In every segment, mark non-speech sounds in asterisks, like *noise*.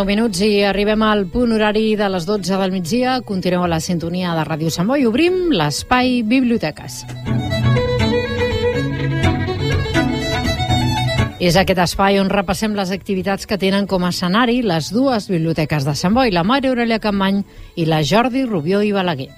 10 minuts i arribem al punt horari de les 12 del migdia. Continueu a la sintonia de Ràdio Sant Boi. Obrim l'espai Biblioteques. És aquest espai on repassem les activitats que tenen com a escenari les dues biblioteques de Sant Boi, la Mare Aurelia Campmany i la Jordi Rubió i Balaguer.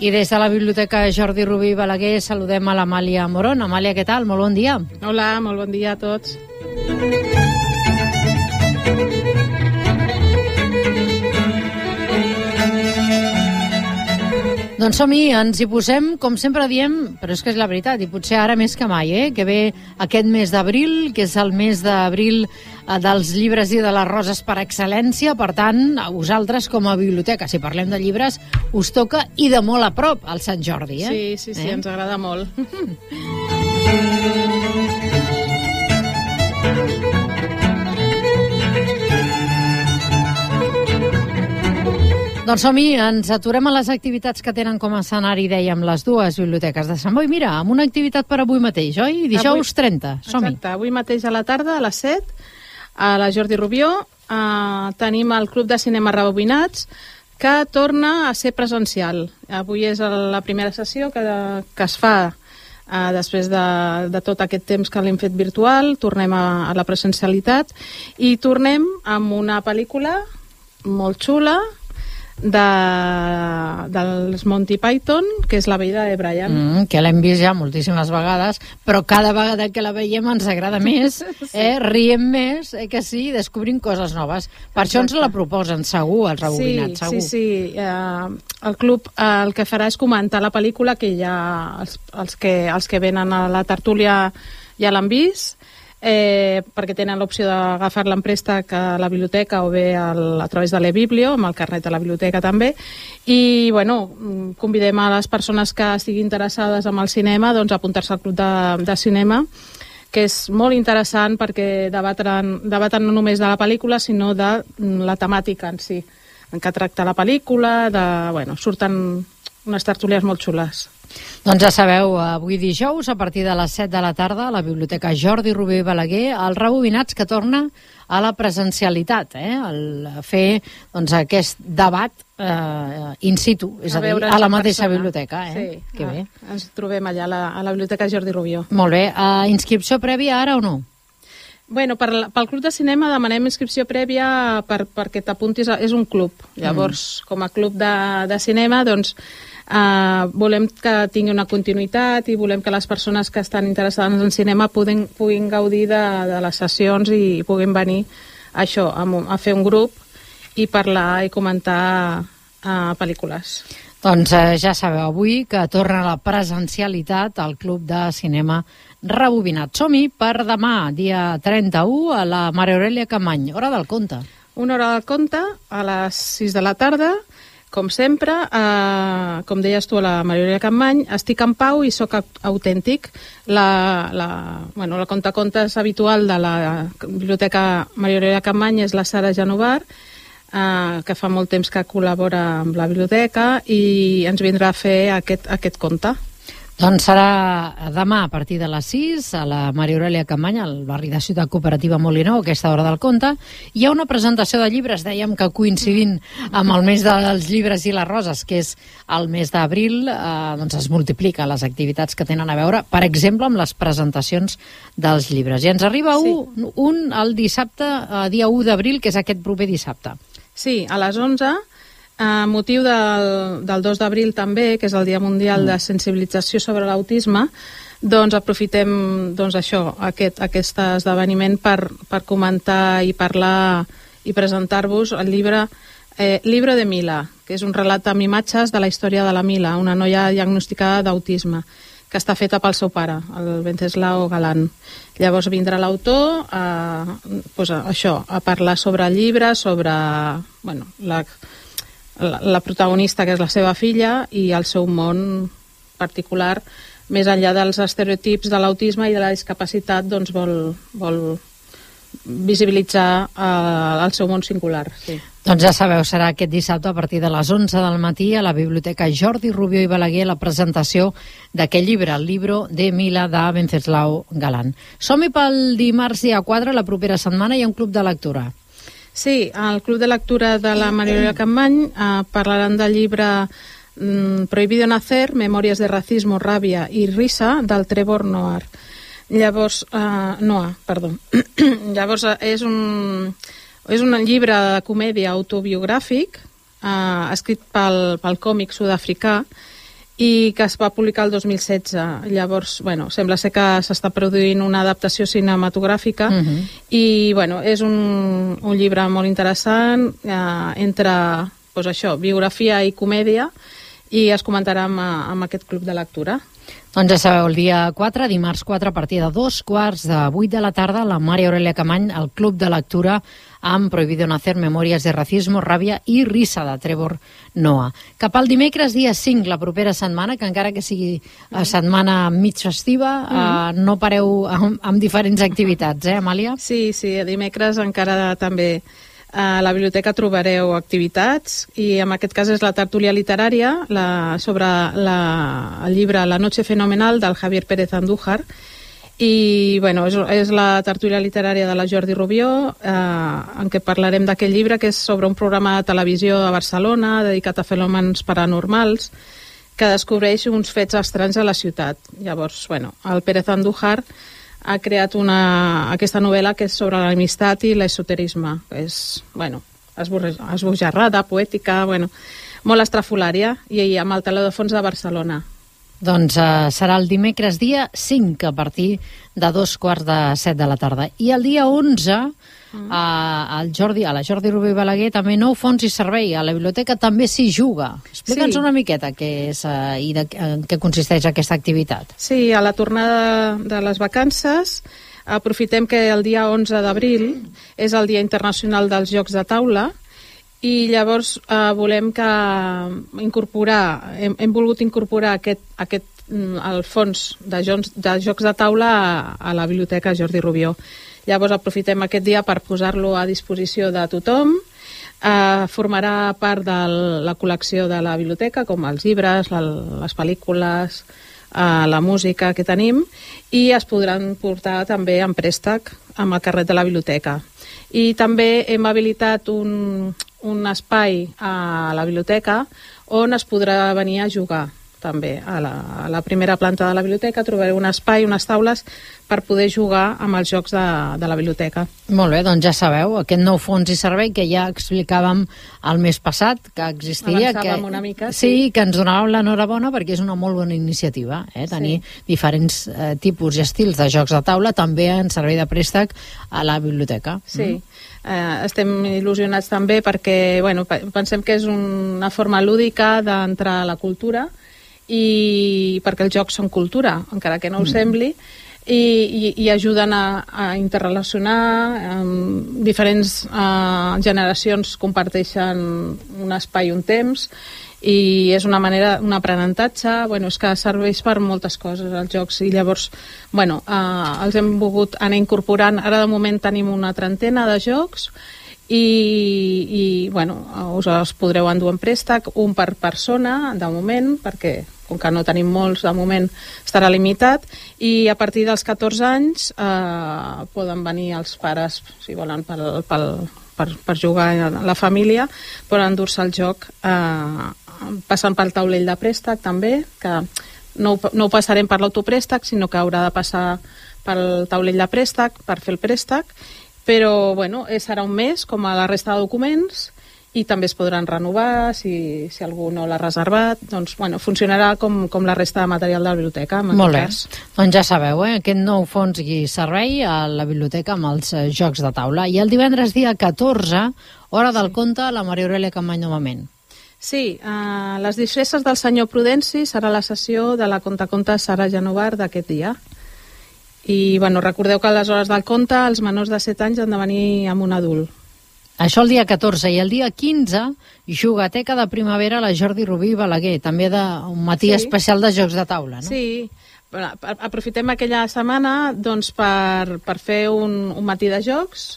I des de la Biblioteca Jordi Rubí Balaguer saludem a l'Amàlia Moron. Amàlia, què tal? Molt bon dia. Hola, molt bon dia a tots. Doncs som-hi, ens hi posem, com sempre diem, però és que és la veritat, i potser ara més que mai, eh? que ve aquest mes d'abril, que és el mes d'abril eh, dels llibres i de les roses per excel·lència, per tant, a vosaltres com a biblioteca, si parlem de llibres, us toca i de molt a prop al Sant Jordi. Eh? Sí, sí, sí, eh? ens agrada molt. *laughs* Doncs som-hi, ens aturem a les activitats que tenen com a escenari, dèiem, les dues biblioteques de Sant Boi. Mira, amb una activitat per avui mateix, oi? Dijous Avui- 30, som-hi. Exacte, avui mateix a la tarda, a les 7, a la Jordi Rubió, eh, tenim el Club de Cinema Rebobinats, que torna a ser presencial. Avui és la primera sessió que, que es fa eh, després de, de tot aquest temps que l'hem fet virtual, tornem a, a la presencialitat i tornem amb una pel·lícula molt xula de, dels Monty Python, que és La vida de Brian. Mm, que l'hem vist ja moltíssimes vegades, però cada vegada que la veiem ens agrada més, *laughs* eh? riem més, eh, que sí, descobrim coses noves. Per això ens la proposen, segur, els rebobinats, sí, segur. Sí, sí, eh, el club eh, el que farà és comentar la pel·lícula que ja els, els, que, els que venen a la tertúlia ja l'han vist, eh, perquè tenen l'opció d'agafar-la en a la biblioteca o bé al, a través de l'e-biblio, amb el carnet de la biblioteca també, i bueno, convidem a les persones que estiguin interessades en el cinema doncs, a apuntar-se al club de, de cinema, que és molt interessant perquè debatren, debaten no només de la pel·lícula, sinó de mm, la temàtica en si, en què tracta la pel·lícula, de, bueno, surten unes tertúlies molt xules. Doncs ja sabeu, avui dijous, a partir de les 7 de la tarda, a la Biblioteca Jordi Rubé i Balaguer, els rebobinats que torna a la presencialitat, eh? el fer doncs, aquest debat eh, in situ, és a, a dir, a la mateixa persona. biblioteca. Eh? Sí, que ah, bé. ens trobem allà a la, a la biblioteca Jordi Rubió. Molt bé. Uh, inscripció prèvia ara o no? Bueno, per, pel club de cinema demanem inscripció prèvia per, perquè t'apuntis, a- és un club. Llavors, mm. com a club de, de cinema, doncs, eh, volem que tingui una continuïtat i volem que les persones que estan interessades en cinema puguin, puguin gaudir de, de les sessions i puguin venir a això, a, a fer un grup i parlar i comentar eh, pel·lícules. Doncs eh, ja sabeu, avui que torna la presencialitat al Club de Cinema Rebobinat. Som-hi per demà, dia 31, a la Mare Aurelia Camany. Hora del conte. Una hora del conte a les 6 de la tarda, com sempre, eh, com deies tu a la Maria Campmany, estic en pau i sóc au- autèntic. La, la, bueno, la contacontes habitual de la Biblioteca Maria Campmany és la Sara Genovar, eh, que fa molt temps que col·labora amb la biblioteca i ens vindrà a fer aquest, aquest conte. Doncs serà demà a partir de les 6 a la Maria Aurelia Campany, al barri de Ciutat Cooperativa Molinó, a aquesta hora del conte. Hi ha una presentació de llibres, dèiem que coincidint amb el mes dels llibres i les roses, que és el mes d'abril, eh, doncs es multiplica les activitats que tenen a veure, per exemple, amb les presentacions dels llibres. I ens arriba Sí. un, un el dissabte, eh, dia 1 d'abril, que és aquest proper dissabte. Sí, a les 11, a motiu del, del 2 d'abril també, que és el Dia Mundial de Sensibilització sobre l'Autisme, doncs aprofitem doncs, això, aquest, aquest esdeveniment per, per comentar i parlar i presentar-vos el llibre eh, Libro de Mila, que és un relat amb imatges de la història de la Mila, una noia diagnosticada d'autisme que està feta pel seu pare, el Venceslao Galán. Llavors vindrà l'autor a, pues, a, això, a parlar sobre el llibre, sobre bueno, la, la, la protagonista, que és la seva filla, i el seu món particular, més enllà dels estereotips de l'autisme i de la discapacitat, doncs vol, vol visibilitzar eh, el seu món singular. Sí. Doncs ja sabeu, serà aquest dissabte a partir de les 11 del matí a la Biblioteca Jordi Rubió i Balaguer la presentació d'aquest llibre, el llibre de Mila de Venceslau Galant. Som-hi pel dimarts dia 4, la propera setmana, hi ha un club de lectura. Sí, al Club de Lectura de la Mariola Campany eh, parlaran del llibre mm, Prohibido nacer, Memòries de racismo, ràbia i risa del Trevor Noir. Llavors, uh, Noah, perdó. *clears throat* Llavors, uh, és un, és un llibre de comèdia autobiogràfic uh, escrit pel, pel còmic sud-africà i que es va publicar el 2016. Llavors, bueno, sembla ser que s'està produint una adaptació cinematogràfica uh -huh. i, bueno, és un, un llibre molt interessant eh, entre, pues això, biografia i comèdia i es comentarà amb, amb aquest club de lectura. Doncs ja sabeu, el dia 4, dimarts 4, a partir de dos quarts de 8 de la tarda, la Maria Aurelia Camany, al Club de Lectura, amb Prohibido Nacer, Memòries de Racismo, Ràbia i Risa, de Trevor Noah. Cap al dimecres, dia 5, la propera setmana, que encara que sigui mm. setmana mig festiva, mm. eh, no pareu amb, amb diferents activitats, eh, Amàlia? Sí, sí, dimecres encara també a la biblioteca trobareu activitats i en aquest cas és la tertúlia literària la, sobre la, el llibre La noche fenomenal del Javier Pérez Andújar i bueno, és, és la tertúlia literària de la Jordi Rubió eh, en què parlarem d'aquest llibre que és sobre un programa de televisió a Barcelona dedicat a fenòmens paranormals que descobreix uns fets estranys a la ciutat. Llavors, bueno, el Pérez Andújar ha creat una, aquesta novel·la que és sobre l'amistat i l'esoterisme. És, bueno, esbojarrada, poètica, bueno, molt estrafolària, i amb el teló de fons de Barcelona. Doncs uh, serà el dimecres dia 5 a partir de dos quarts de set de la tarda. I el dia 11 Mm. A, al Jordi, a la Jordi Rubí Balaguer també nou fons i servei. A la biblioteca també s'hi juga. Explica'ns sí. una miqueta què és uh, i de, en què consisteix aquesta activitat. Sí, a la tornada de les vacances aprofitem que el dia 11 d'abril és el Dia Internacional dels Jocs de Taula i llavors eh, volem que incorporar, hem, hem volgut incorporar aquest, aquest mm, el fons de, jocs, de jocs de taula a, a la biblioteca Jordi Rubió. Llavors aprofitem aquest dia per posar-lo a disposició de tothom. Eh, formarà part de la col·lecció de la biblioteca, com els llibres, la, les pel·lícules, eh, la música que tenim, i es podran portar també en préstec amb el carret de la biblioteca. I també hem habilitat un, un espai a la biblioteca on es podrà venir a jugar també a la, a la primera planta de la biblioteca trobareu un espai, unes taules per poder jugar amb els jocs de, de la biblioteca. Molt bé, doncs ja sabeu, aquest nou fons i servei que ja explicàvem el mes passat, que existia, que, una mica, sí. sí, que ens donàvem l'enhorabona perquè és una molt bona iniciativa, eh? tenir sí. diferents eh, tipus i estils de jocs de taula també en servei de préstec a la biblioteca. Sí, mm. eh, estem il·lusionats també perquè bueno, pensem que és una forma lúdica d'entrar a la cultura i perquè els jocs són cultura, encara que no ho mm. sembli, i, i, i ajuden a, a interrelacionar, um, diferents uh, generacions comparteixen un espai i un temps, i és una manera, un aprenentatge, bueno, és que serveix per moltes coses els jocs i llavors, bueno, uh, els hem volgut anar incorporant, ara de moment tenim una trentena de jocs i, i bueno, us els podreu endur en préstec, un per persona de moment, perquè com que no tenim molts, de moment estarà limitat, i a partir dels 14 anys eh, poden venir els pares, si volen, pel, pel, per, per jugar a la família, poden endur-se el joc eh, passant pel taulell de préstec també, que no, no ho passarem per l'autoprèstec, sinó que haurà de passar pel taulell de préstec per fer el préstec, però bueno, serà un mes com a la resta de documents i també es podran renovar si, si algú no l'ha reservat doncs bueno, funcionarà com, com la resta de material de la biblioteca Molt bé, cas. doncs ja sabeu eh? aquest nou fons i servei a la biblioteca amb els eh, jocs de taula i el divendres dia 14 hora del sí. conte la Maria Aurelia Campany novament Sí, uh, les disfresses del senyor Prudenci serà la sessió de la contaconta Sara Genovar d'aquest dia. I bueno, recordeu que a les hores del conte els menors de 7 anys han de venir amb un adult. Això el dia 14 i el dia 15, jugateca de primavera a la Jordi Rubí i Balaguer, també de un matí sí. especial de jocs de taula, no? Sí, aprofitem aquella setmana doncs, per, per fer un, un matí de jocs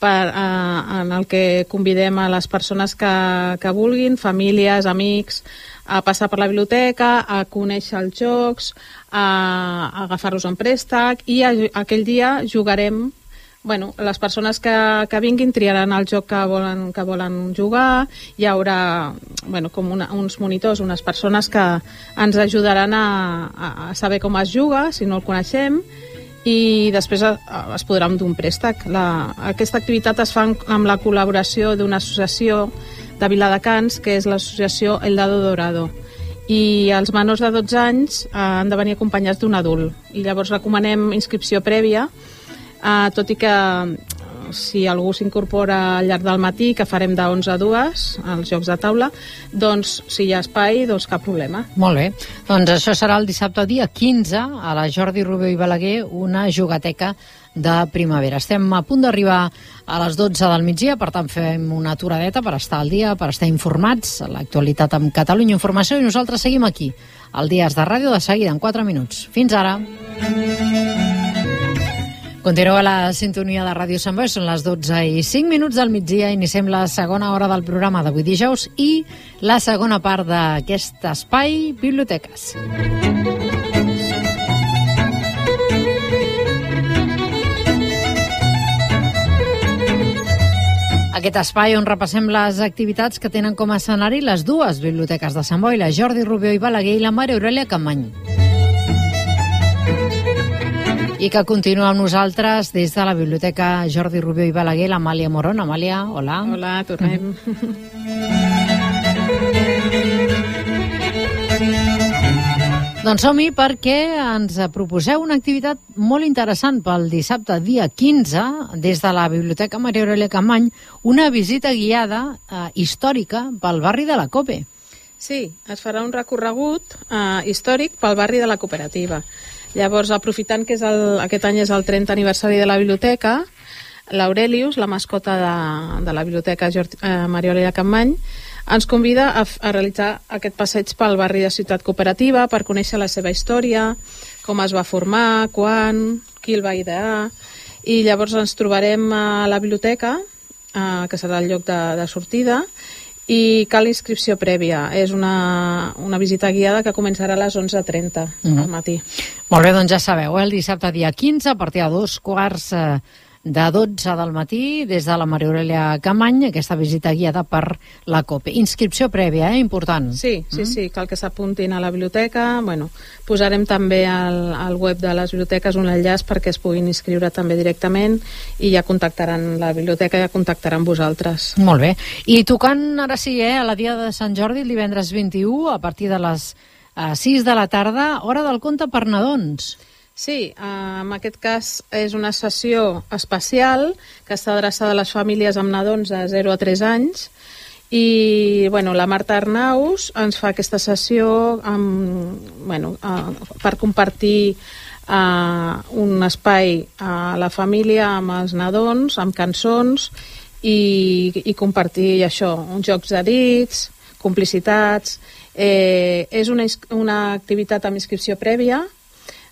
per, eh, en el que convidem a les persones que, que vulguin, famílies, amics, a passar per la biblioteca, a conèixer els jocs, a, a agafar-los en préstec i a, aquell dia jugarem bueno, les persones que, que vinguin triaran el joc que volen, que volen jugar, hi haurà bueno, com una, uns monitors, unes persones que ens ajudaran a, a saber com es juga, si no el coneixem, i després es podrà d'un préstec. La, aquesta activitat es fa amb la col·laboració d'una associació de Viladecans, que és l'associació El Dado Dorado. I els menors de 12 anys eh, han de venir acompanyats d'un adult. I llavors recomanem inscripció prèvia, eh, tot i que si algú s'incorpora al llarg del matí, que farem de 11 a 2, els jocs de taula, doncs si hi ha espai, doncs cap problema. Molt bé. Doncs això serà el dissabte dia 15 a la Jordi Rubio i Balaguer, una jugateca de primavera. Estem a punt d'arribar a les 12 del migdia, per tant fem una aturadeta per estar al dia, per estar informats, l'actualitat amb Catalunya Informació, i nosaltres seguim aquí, al Dies de Ràdio, de seguida, en 4 minuts. Fins ara. Continueu a la sintonia de Ràdio Sant Boi, són les 12 i 5 minuts del migdia, iniciem la segona hora del programa d'avui dijous i la segona part d'aquest espai Biblioteques. Aquest espai on repassem les activitats que tenen com a escenari les dues biblioteques de Sant Boi, la Jordi Rubió i Balaguer i la Maria Aurelia Campany i que continua amb nosaltres des de la Biblioteca Jordi Rubio i Balaguer, l'Amàlia Moron. Amàlia, hola. Hola, tornem. *laughs* Doncs som-hi perquè ens proposeu una activitat molt interessant pel dissabte, dia 15, des de la Biblioteca Maria Aurelia Campany, una visita guiada eh, històrica pel barri de la Cope. Sí, es farà un recorregut eh, històric pel barri de la cooperativa. Llavors, aprofitant que és el, aquest any és el 30 aniversari de la biblioteca, l'Aurelius, la mascota de, de la biblioteca Jordi, eh, Mariola de Campmany, ens convida a, a realitzar aquest passeig pel barri de Ciutat Cooperativa per conèixer la seva història, com es va formar, quan, qui el va idear... I llavors ens trobarem a la biblioteca, eh, que serà el lloc de, de sortida, i cal inscripció prèvia. És una, una visita guiada que començarà a les 11.30 mm -hmm. al matí. Molt bé, doncs ja sabeu, eh? el dissabte dia 15, a partir de dos quarts eh, de 12 del matí des de la Maria Aurelia Camany, aquesta visita guiada per la COPE. Inscripció prèvia, eh? important. Sí, sí, mm? sí, cal que s'apuntin a la biblioteca. Bueno, posarem també al, al web de les biblioteques un enllaç perquè es puguin inscriure també directament i ja contactaran la biblioteca, ja contactaran vosaltres. Molt bé. I tocant ara sí, eh, a la dia de Sant Jordi, el divendres 21, a partir de les eh, 6 de la tarda, hora del conte per nadons. Sí, eh, en aquest cas és una sessió especial que està adreçada a les famílies amb nadons de 0 a 3 anys i bueno, la Marta Arnaus ens fa aquesta sessió amb, bueno, uh, per compartir uh, un espai a la família amb els nadons, amb cançons i, i compartir això, uns jocs de dits, complicitats. Eh, és una, una activitat amb inscripció prèvia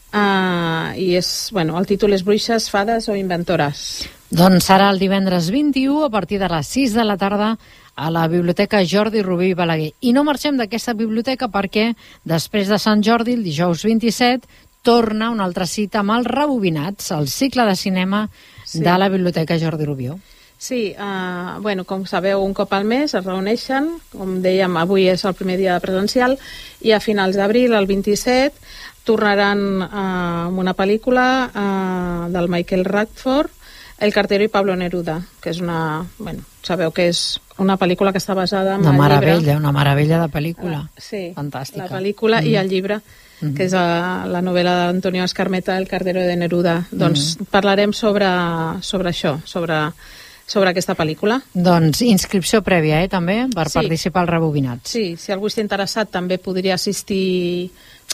Uh, i és, bueno, el títol és Bruixes, Fades o Inventores. Doncs serà el divendres 21 a partir de les 6 de la tarda a la Biblioteca Jordi Rubí i Balaguer. I no marxem d'aquesta biblioteca perquè després de Sant Jordi, el dijous 27, torna una altra cita amb els rebobinats, el cicle de cinema sí. de la Biblioteca Jordi Rubió. Sí, uh, bueno, com sabeu, un cop al mes es reuneixen, com dèiem, avui és el primer dia de presencial, i a finals d'abril, el 27, tornaran eh, amb una pel·lícula eh, del Michael Radford, El cartero i Pablo Neruda, que és una... Bueno, sabeu que és una pel·lícula que està basada en una el meravella, llibre. Una meravella de pel·lícula. Uh, sí, Fantàstica. la pel·lícula mm. i el llibre, mm. que és a, eh, la novel·la d'Antonio Escarmeta, El cartero de Neruda. Doncs mm. parlarem sobre, sobre això, sobre sobre aquesta pel·lícula. Doncs inscripció prèvia, eh, també, per sí. participar al Rebobinat. Sí, si algú està interessat també podria assistir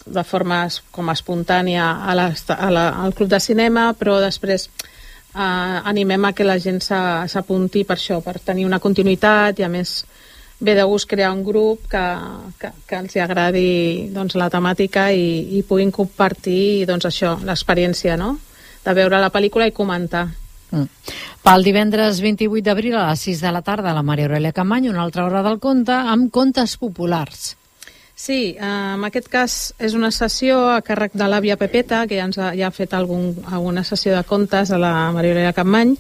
de forma com espontània a la, a la, al club de cinema, però després eh, animem a que la gent s'apunti per això, per tenir una continuïtat i a més ve de gust crear un grup que, que, que els agradi doncs, la temàtica i, i puguin compartir doncs, això, l'experiència no? de veure la pel·lícula i comentar. Mm. Pel divendres 28 d'abril a les 6 de la tarda a la Maria Aurelia Camany, una altra hora del conte, amb contes populars. Sí, eh, en aquest cas és una sessió a càrrec de l'àvia Pepeta, que ja, ens ha, ja ha fet algun, alguna sessió de contes a la Maria Aurelia Capmany,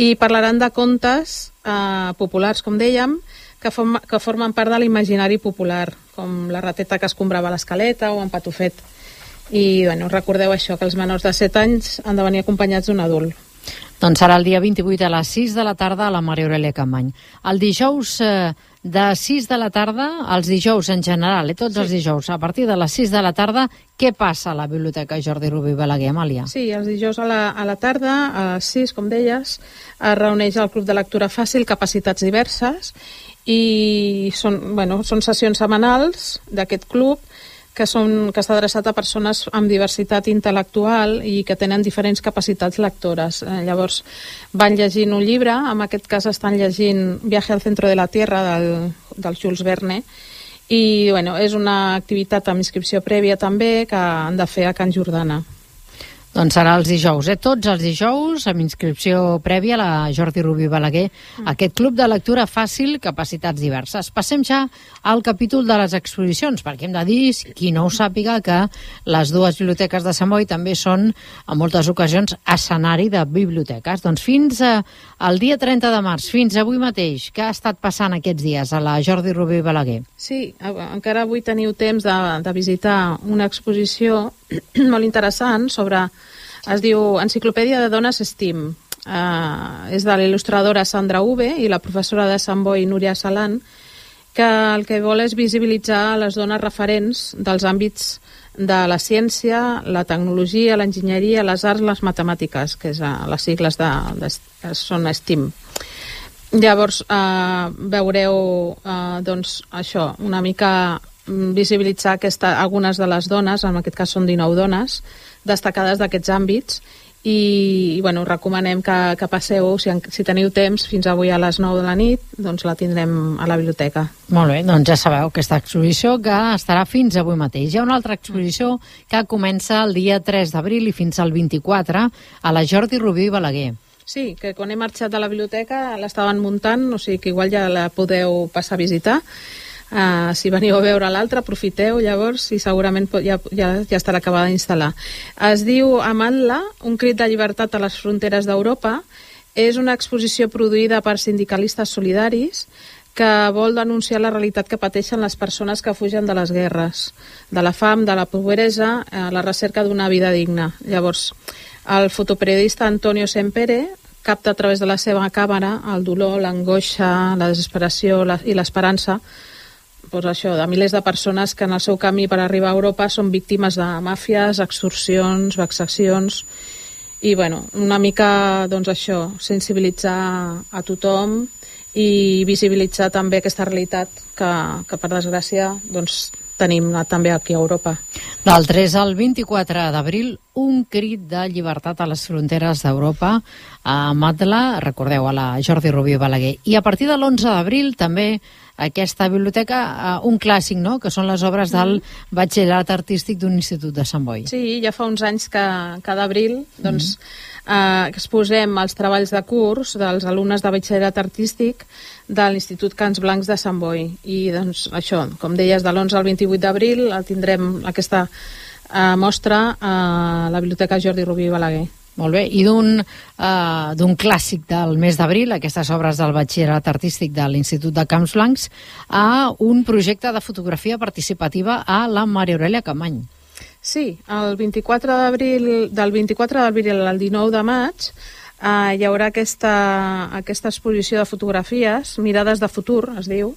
i parlaran de contes eh, populars, com dèiem, que, form, que formen part de l'imaginari popular, com la rateta que escombrava l'escaleta o en Patufet. I bueno, recordeu això, que els menors de 7 anys han de venir acompanyats d'un adult. Doncs serà el dia 28 a les 6 de la tarda a la Maria Aurelia Campany. El dijous eh, de 6 de la tarda, els dijous en general, eh, tots sí. els dijous, a partir de les 6 de la tarda, què passa a la Biblioteca Jordi Rubí Balaguer, Amàlia? Sí, els dijous a la, a la tarda, a les 6, com deies, es reuneix el Club de Lectura Fàcil, capacitats diverses, i són, bueno, són sessions setmanals d'aquest club que, són, que està adreçat a persones amb diversitat intel·lectual i que tenen diferents capacitats lectores. Eh, llavors, van llegint un llibre, en aquest cas estan llegint Viaje al centro de la Tierra del, del Jules Verne, i bueno, és una activitat amb inscripció prèvia també que han de fer a Can Jordana. Doncs serà els dijous, eh? tots els dijous, amb inscripció prèvia a la Jordi Rubí Balaguer, mm. aquest club de lectura fàcil, capacitats diverses. Passem ja al capítol de les exposicions, perquè hem de dir, qui no ho sàpiga, que les dues biblioteques de Sant Boi també són, en moltes ocasions, escenari de biblioteques. Doncs fins a, al dia 30 de març, fins avui mateix, què ha estat passant aquests dies a la Jordi Rubí Balaguer? Sí, encara avui teniu temps de, de visitar una exposició *clears throat* molt interessant sobre es diu Enciclopèdia de Dones Steam. Uh, és de l'il·lustradora Sandra Uve i la professora de Sant Boi, Núria Salan, que el que vol és visibilitzar les dones referents dels àmbits de la ciència, la tecnologia, l'enginyeria, les arts, les matemàtiques, que és uh, les sigles de, de, són STEAM. Llavors, uh, veureu uh, doncs, això, una mica visibilitzar aquesta, algunes de les dones, en aquest cas són 19 dones, destacades d'aquests àmbits i, i bueno, recomanem que, que passeu, si, si teniu temps, fins avui a les 9 de la nit, doncs la tindrem a la biblioteca. Molt bé, doncs ja sabeu aquesta exposició que estarà fins avui mateix. Hi ha una altra exposició que comença el dia 3 d'abril i fins al 24 a la Jordi Rubí i Balaguer. Sí, que quan he marxat de la biblioteca l'estaven muntant, o sigui que igual ja la podeu passar a visitar Uh, si veniu a veure l'altre, aprofiteu llavors i segurament ja, ja, ja estarà acabada d'instal·lar. Es diu Amant-la, un crit de llibertat a les fronteres d'Europa. És una exposició produïda per sindicalistes solidaris que vol denunciar la realitat que pateixen les persones que fugen de les guerres, de la fam, de la pobresa, a la recerca d'una vida digna. Llavors, el fotoperiodista Antonio Sempere capta a través de la seva càmera el dolor, l'angoixa, la desesperació la, i l'esperança pues això, de milers de persones que en el seu camí per arribar a Europa són víctimes de màfies, extorsions, vexacions i bueno, una mica doncs això, sensibilitzar a tothom i visibilitzar també aquesta realitat que, que per desgràcia doncs, tenim també aquí a Europa. Del 3 al 24 d'abril, un crit de llibertat a les fronteres d'Europa a Matla, recordeu, a la Jordi Rubio Balaguer. I a partir de l'11 d'abril també aquesta biblioteca uh, un clàssic, no?, que són les obres del mm. batxillerat artístic d'un institut de Sant Boi. Sí, ja fa uns anys que cada abril doncs, mm. uh, exposem els treballs de curs dels alumnes de batxillerat artístic de l'Institut Cants Blancs de Sant Boi. I doncs això, com deies, de l'11 al 28 d'abril tindrem aquesta uh, mostra a la Biblioteca Jordi Rubí Balaguer. Molt bé, i d'un uh, clàssic del mes d'abril, aquestes obres del batxillerat artístic de l'Institut de Camps Blancs, a un projecte de fotografia participativa a la Maria Aurelia Camany. Sí, el 24 d'abril, del 24 d'abril al 19 de maig uh, hi haurà aquesta, aquesta exposició de fotografies, Mirades de futur, es diu,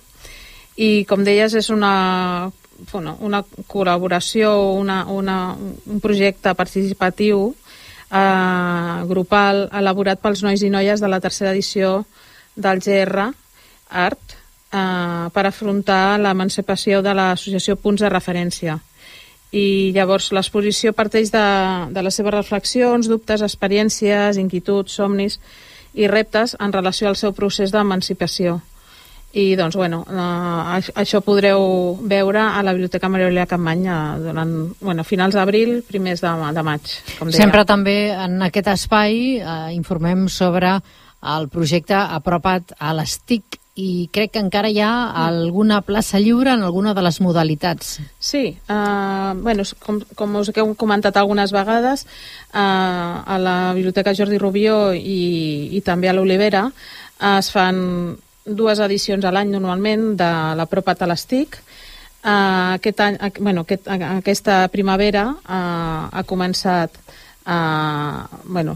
i com deies és una, bueno, una col·laboració, una, una, un projecte participatiu eh, grupal elaborat pels nois i noies de la tercera edició del GR Art eh, per afrontar l'emancipació de l'associació Punts de Referència. I llavors l'exposició parteix de, de les seves reflexions, dubtes, experiències, inquietuds, somnis i reptes en relació al seu procés d'emancipació. I doncs, bueno, uh, això podreu veure a la Biblioteca Maria Aurelia Campany durant, bueno, finals d'abril, primers de, de maig, com deia. Sempre també en aquest espai eh, informem sobre el projecte apropat a les TIC i crec que encara hi ha alguna plaça lliure en alguna de les modalitats. Sí, uh, bueno, com, com us he comentat algunes vegades, uh, a la Biblioteca Jordi Rubió i, i també a l'Olivera uh, es fan dues edicions a l'any normalment de la Propa Talestic. Uh, aquest any, uh, bueno, aquest, uh, aquesta primavera uh, ha començat Uh, bueno,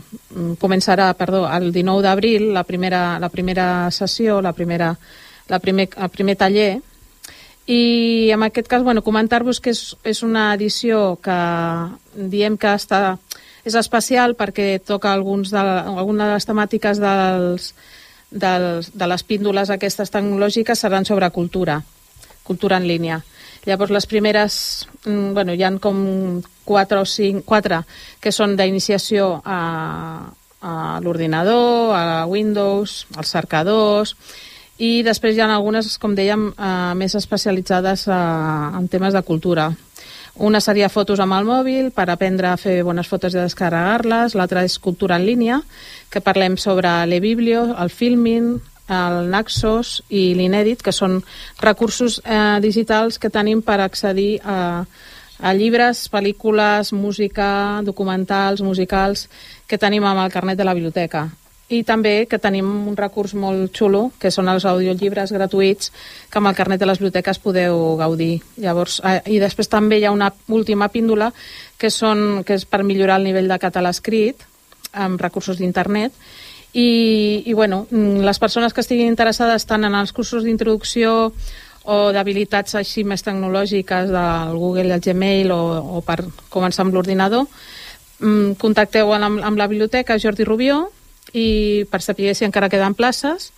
començarà, perdó, el 19 d'abril la, primera, la primera sessió, la primera, la primer, el primer taller, i en aquest cas, bueno, comentar-vos que és, és una edició que diem que està, és especial perquè toca alguns de, alguna de les temàtiques dels, dels, de les píndoles aquestes tecnològiques seran sobre cultura, cultura en línia. Llavors, les primeres, mm, bueno, hi han com quatre o cinc, quatre que són d'iniciació a, a l'ordinador, a Windows, als cercadors, i després hi ha algunes, com dèiem, eh, més especialitzades eh, en temes de cultura. Una seria fotos amb el mòbil per aprendre a fer bones fotos i descarregar-les, l'altra és cultura en línia, que parlem sobre l'e-biblio, el filming, el Naxos i l'Inèdit, que són recursos eh, digitals que tenim per accedir a, a llibres, pel·lícules, música, documentals, musicals, que tenim amb el carnet de la biblioteca. I també que tenim un recurs molt xulo, que són els audiollibres gratuïts, que amb el carnet de les biblioteques podeu gaudir. Llavors, eh, I després també hi ha una última píndola, que, són, que és per millorar el nivell de català escrit, amb recursos d'internet, i, i bueno, mm, les persones que estiguin interessades tant en els cursos d'introducció o d'habilitats així més tecnològiques del Google i el Gmail o, o per començar amb l'ordinador, mm, contacteu amb, amb la biblioteca Jordi Rubió i per saber si encara queden places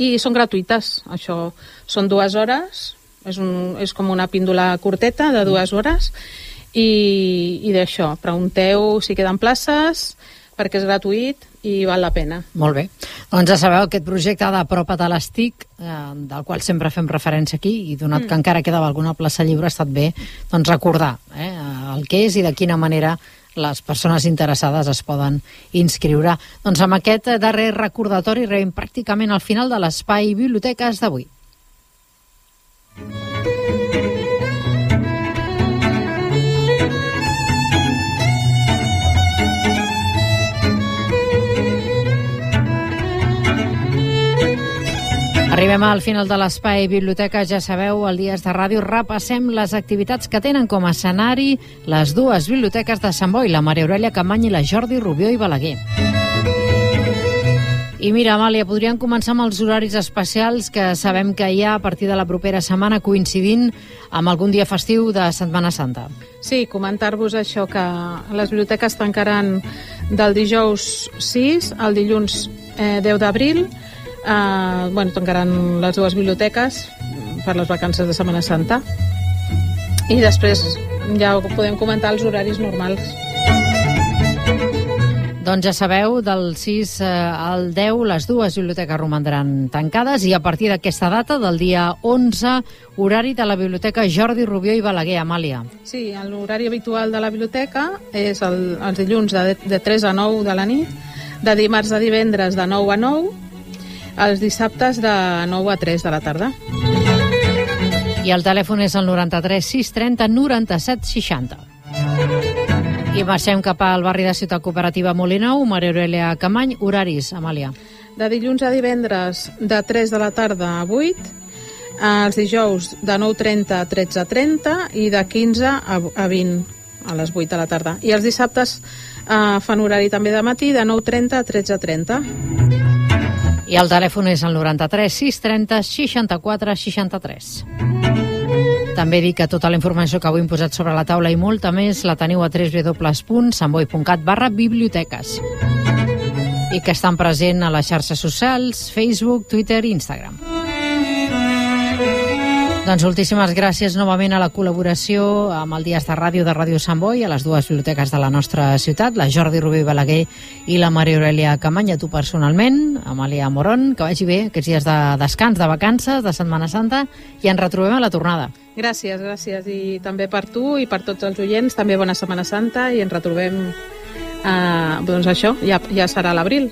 i són gratuïtes, això són dues hores, és, un, és com una píndola curteta de dues hores i, i d'això, pregunteu si queden places perquè és gratuït i val la pena. Molt bé. Doncs ja sabeu aquest projecte de Propa't a l'Estic, eh, del qual sempre fem referència aquí, i donat mm. que encara quedava alguna plaça lliure, ha estat bé doncs, recordar eh, el que és i de quina manera les persones interessades es poden inscriure. Doncs amb aquest darrer recordatori arribem pràcticament al final de l'espai Biblioteques d'avui. Arribem al final de l'espai Biblioteca, ja sabeu, el Dies de Ràdio repassem les activitats que tenen com a escenari les dues biblioteques de Sant Boi, la Maria Aurelia Camany i la Jordi Rubió i Balaguer. I mira, Amàlia, podríem començar amb els horaris especials que sabem que hi ha a partir de la propera setmana coincidint amb algun dia festiu de Setmana Santa. Sí, comentar-vos això, que les biblioteques tancaran del dijous 6 al dilluns eh, 10 d'abril, Uh, bueno, tancaran les dues biblioteques per les vacances de Setmana Santa i després ja podem comentar els horaris normals. Doncs ja sabeu, del 6 eh, al 10 les dues biblioteques romandran tancades i a partir d'aquesta data, del dia 11, horari de la Biblioteca Jordi Rubió i Balaguer, Amàlia. Sí, l'horari habitual de la biblioteca és el, els dilluns de, de 3 a 9 de la nit, de dimarts a divendres de 9 a 9 els dissabtes de 9 a 3 de la tarda. I el telèfon és el 93 630 97 60. I marxem cap al barri de Ciutat Cooperativa Molinou, Maria Aurelia Camany, horaris, Amàlia. De dilluns a divendres de 3 de la tarda a 8, els dijous de 9.30 a 13.30 i de 15 a 20 a les 8 de la tarda. I els dissabtes eh, fan horari també de matí de 9.30 a 13.30. I el telèfon és el 93 630 64 63. També dic que tota la informació que avui hem posat sobre la taula i molta més la teniu a www.samboi.cat barra biblioteques i que estan present a les xarxes socials, Facebook, Twitter i Instagram. Doncs moltíssimes gràcies novament a la col·laboració amb el Dies de Ràdio de Ràdio Sant Boi, a les dues biblioteques de la nostra ciutat, la Jordi Rubí Balaguer i la Maria Aurelia Camanya, tu personalment, Amàlia Moron, que vagi bé aquests dies de descans, de vacances, de Setmana Santa, i ens retrobem a la tornada. Gràcies, gràcies. I també per tu i per tots els oients, també bona Setmana Santa i ens retrobem, eh, doncs això, ja, ja serà l'abril.